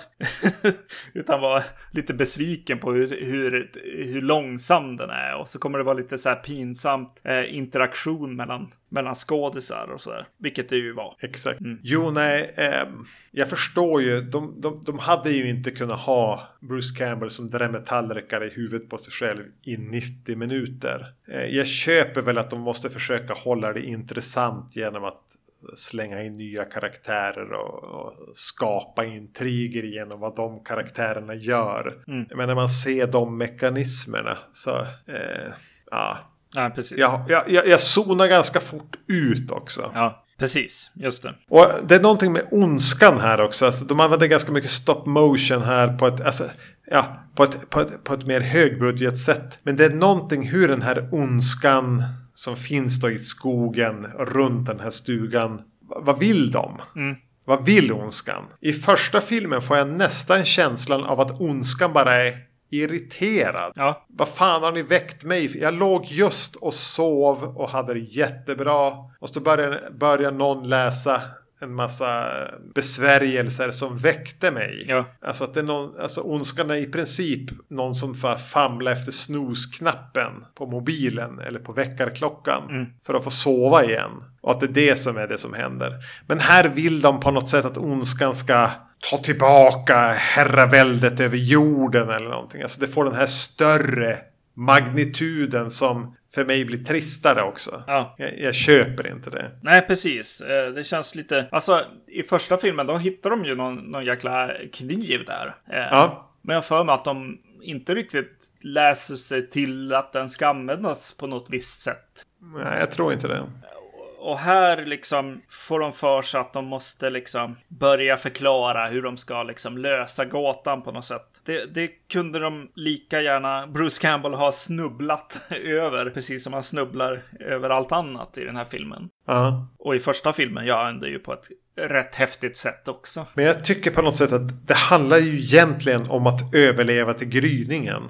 Utan vara lite besviken på hur, hur, hur långsam den är. Och så kommer det vara lite så här pinsamt eh, interaktion mellan, mellan skådisar och så där. Vilket det ju var. Exakt. Jo, nej. Eh, jag förstår ju. De, de, de hade ju inte kunnat ha Bruce Campbell som drämmer tallrikar i huvudet på sig själv i 90 minuter. Eh, jag köper väl att de måste försöka hålla det intressant genom att slänga in nya karaktärer och, och skapa intriger genom vad de karaktärerna gör. Men när man ser de mekanismerna så... Eh, ja. Ja, precis. Jag, jag, jag, jag zonar ganska fort ut också. Ja, precis. Just det. Och det är någonting med ondskan här också. Alltså, de använder ganska mycket stop motion här på ett, alltså, ja, på ett, på ett, på ett mer högbudgetsätt. Men det är någonting hur den här ondskan som finns då i skogen runt den här stugan. Vad vill de? Vad vill ondskan? I första filmen får jag nästan känslan av att ondskan bara är irriterad. Ja, Vad fan har ni väckt mig? Jag låg just och sov och hade det jättebra. Och så började, började någon läsa en massa besvärjelser som väckte mig. Ja. Alltså att det är någon, alltså ondskan är i princip någon som får famla efter snosknappen på mobilen eller på väckarklockan för att få sova igen. Och att det är det som är det som händer. Men här vill de på något sätt att ondskan ska ta tillbaka herraväldet över jorden eller någonting. Alltså det får den här större magnituden som för mig blir tristare också. Ja. Jag, jag köper inte det. Nej, precis. Eh, Det känns lite... Alltså, i första filmen då hittar de ju någon, någon jäkla kniv där. Eh, Ja. Men jag för mig att de inte riktigt läser sig till att den ska användas på något visst sätt. Nej, jag tror inte det. Och här liksom får de för sig att de måste liksom börja förklara hur de ska liksom lösa gåtan på något sätt. Det, det kunde de lika gärna Bruce Campbell ha snubblat över, precis som han snubblar över allt annat i den här filmen. Ja. Och i första filmen gör han det ju på ett rätt häftigt sätt också. Men jag tycker på något sätt att det handlar ju egentligen om att överleva till gryningen.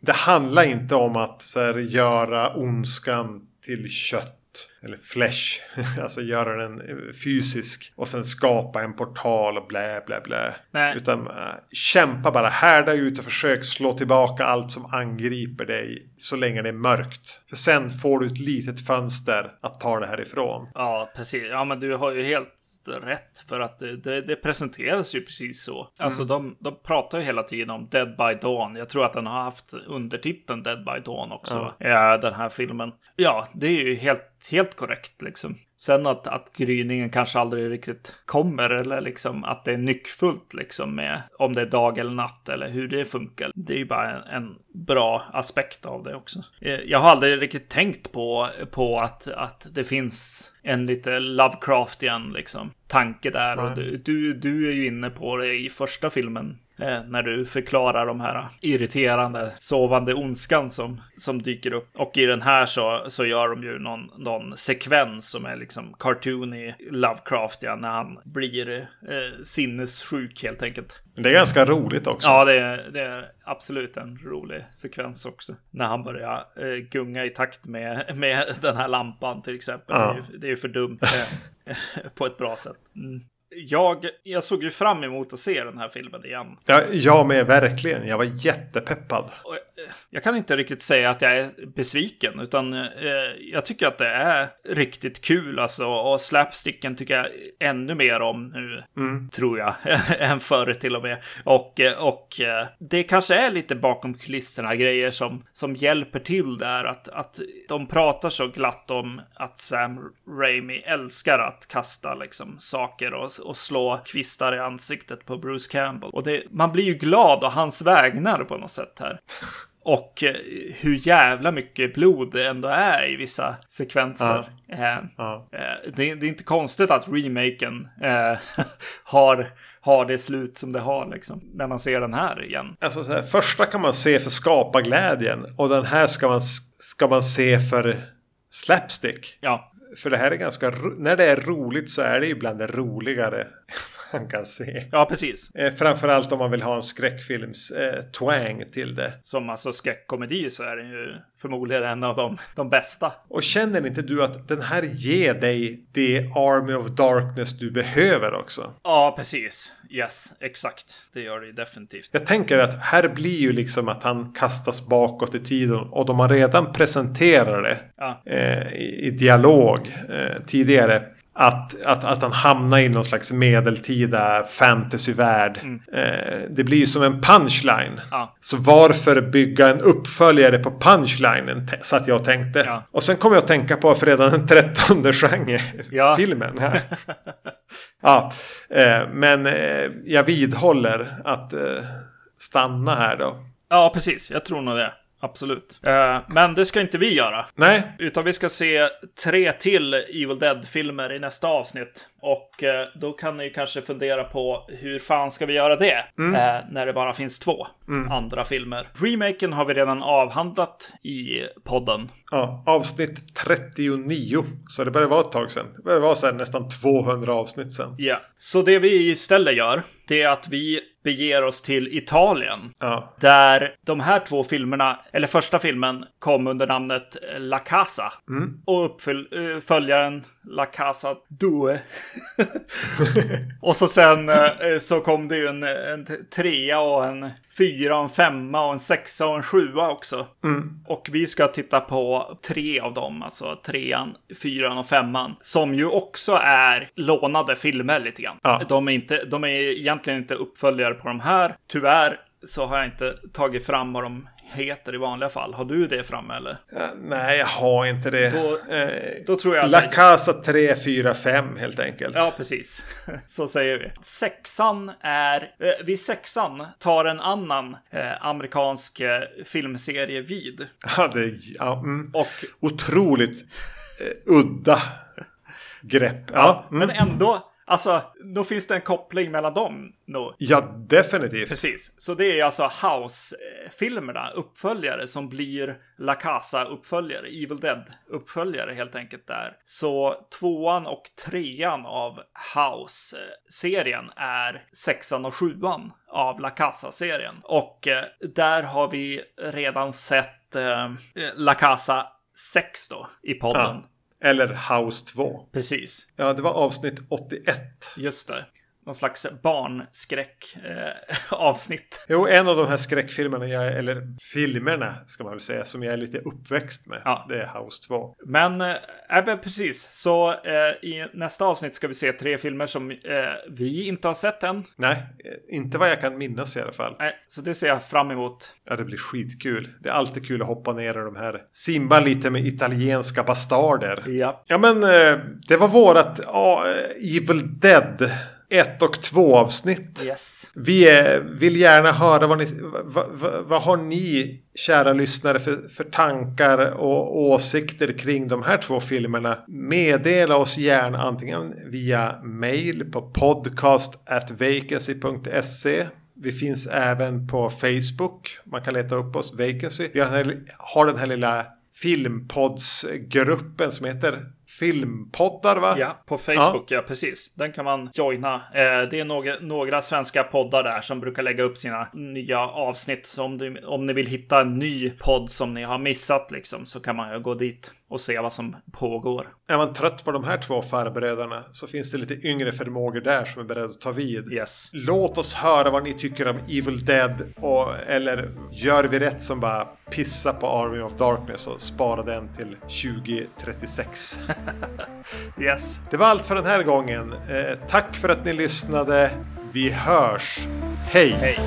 Det handlar inte om att så här, göra ondskan till kött Eller flesh. alltså göra den eh, fysisk. Och sen skapa en portal och blä blä blä. Nej. Utan äh, kämpa bara. Härda ut och försök slå tillbaka allt som angriper dig. Så länge det är mörkt. För sen får du ett litet fönster att ta det härifrån. Ja, precis. Ja, men du har ju helt rätt för att det, det, det presenteras ju precis så. Alltså Mm. de, de pratar ju hela tiden om Dead by Dawn. Jag tror att den har haft undertiteln Dead by Dawn också. Ja. den här filmen. Ja, det är ju helt, helt korrekt liksom. Sen att, att gryningen kanske aldrig riktigt kommer eller liksom att det är nyckfullt liksom med om det är dag eller natt eller hur det funkar. Det är ju bara en, en bra aspekt av det också. Eh, Jag har aldrig riktigt tänkt på, på att, att det finns en lite Lovecraftian liksom tanke där. Och du, du, du är ju inne på det i första filmen. Eh, när du förklarar de här irriterande sovande ondskan som, som dyker upp. Och i den här så, så gör de ju någon, någon sekvens som är liksom cartoony Lovecraftian när han blir eh, sinnessjuk helt enkelt. Det är ganska roligt också. Ja, det är, det är absolut en rolig sekvens också. När han börjar eh, gunga i takt med, med den här lampan till exempel. Ja. Det, är ju, det är ju för dumt eh, på ett bra sätt. Mm. Jag, jag såg ju fram emot att se den här filmen igen. Ja, jag med verkligen. Jag var jättepeppad. Och, eh, jag kan inte riktigt säga att jag är besviken, utan eh, jag tycker att det är riktigt kul alltså. Och slapsticken tycker jag ännu mer om nu, tror jag, än förr till och med. Och, eh, och eh, det kanske är lite bakom kulisserna grejer som, som hjälper till där. Att, att de pratar så glatt om att Sam Raimi älskar att kasta liksom saker och, och slå kvistar i ansiktet på Bruce Campbell. Och det, man blir ju glad av hans vägnar på något sätt här. Och eh, hur jävla mycket blod det ändå är i vissa sekvenser. Eh, Ja. eh, det, det är inte konstigt att remaken eh, har, har det slut som det har liksom. När man ser den här igen. Alltså så här, första kan man se för skaparglädjen. Och den här ska man, ska man se för slapstick. Ja, för det här är ganska... När det är roligt så är det ibland det roligare man kan se. ja precis. Eh, framförallt om man vill ha en skräckfilms eh, twang till det. Som alltså skräckkomedi så är den ju förmodligen en av de, de bästa. Och känner inte du att den här ger dig det Army of Darkness du behöver också? Ja, precis. Yes, exakt. Det gör det definitivt. Jag tänker att här blir ju liksom att han kastas bakåt i tiden och de har redan presenterat det Ja. eh, i, i dialog eh, tidigare. Att, att, att han hamnar i någon slags medeltida fantasyvärld. Eh, det blir ju som en punchline. Mm. Ja. Så varför bygga en uppföljare på punchlinen? t- Så att jag tänkte. Ja. Och sen kom jag att tänka på fredag den 13 genre Ja. ja, eh, men eh, jag vidhåller att eh, stanna här då. Ja, precis. Jag tror nog det. Absolut. Eh, men det ska inte vi göra. Nej, Utan vi ska se tre till Evil Dead-filmer i nästa avsnitt. Och eh, då kan ni kanske fundera på hur fan ska vi göra det? Eh, när det bara finns två andra filmer. Remaken har vi redan avhandlat i podden. ja, avsnitt 39. Så det börjar vara ett tag sedan. Det börjar vara så nästan 200 avsnitt sedan. Ja. Så det vi istället gör, det är att vi beger oss till Italien. Ja, Där de här två filmerna, eller första filmen, kom under namnet La Casa. Och uppföljaren La Casa Due. och så sen eh, så kom det ju en, en trea och en fyra och en femma och en sexa och en sjua också. Och vi ska titta på tre av dem, alltså trean, fyran och femman. Som ju också är lånade filmer lite grann. Ja. De, är inte, de är egentligen inte uppföljare på de här. Tyvärr så har jag inte tagit fram vad de heter i vanliga fall. Har du det framme eller? Eh, nej, jag har inte det. Då- eh, Då tror jag att... La Casa 3, 4, 5 helt enkelt. Ja, precis. Så säger vi. Sexan är... Eh, vid sexan tar en annan eh, amerikansk eh, filmserie vid. Ja, det, ja, mm. Och Otroligt eh, udda grepp. Ja, mm. Men ändå, alltså, då finns det en koppling mellan dem. Då. ja definitivt. Precis. Så det är alltså House-filmerna, uppföljare, som blir La Casa-uppföljare, Evil Dead-uppföljare helt enkelt där. Så tvåan och trean av House-serien är sexan och sjuan av La Casa-serien. Och eh, där har vi redan sett eh, La Casa 6 då i podden. Ja. Eller House 2. Precis. Ja, det var avsnitt 81. Just det någon slags barnskräck eh. Jo, en av de här skräckfilmerna, jag, eller filmerna ska man väl säga, som jag är lite uppväxt med. Ja. Det är House 2. Men, äh, precis. Så äh, i nästa avsnitt ska vi se tre filmer som äh, vi inte har sett än. Nej, inte vad jag kan minnas i alla fall. Nej, så det ser jag fram emot. Ja, det blir skitkul. Det är alltid kul att hoppa ner i de här. Simba lite med italienska bastarder. Ja. Ja, men det var vårat oh, Evil Dead 1 och 2 avsnitt. Yes. Vi är, vill gärna höra vad ni, vad, vad, vad har ni kära lyssnare för, för tankar och åsikter kring de här två filmerna. Meddela oss gärna antingen via mail på podcast@vacancy.se vi finns även på Facebook. Man kan leta upp oss, Vacancy. Vi har den här lilla filmpoddsgruppen som heter filmpoddar va? Ja, på Facebook, ja. ja. precis. Den kan man joina. Eh, det är några, några svenska poddar där som brukar lägga upp sina nya avsnitt. Så om, du, om ni vill hitta en ny podd som ni har missat liksom, så kan man ju gå dit och se vad som pågår. Är man trött på de här två farbröderna så finns det lite yngre förmågor där som är beredda att ta vid. Yes. Låt oss höra vad ni tycker om Evil Dead och, eller gör vi rätt som bara pissa på Army of Darkness och spara den till 2036. yes. Det var allt för den här gången. Eh, tack för att ni lyssnade. Vi hörs. Hej! Hej!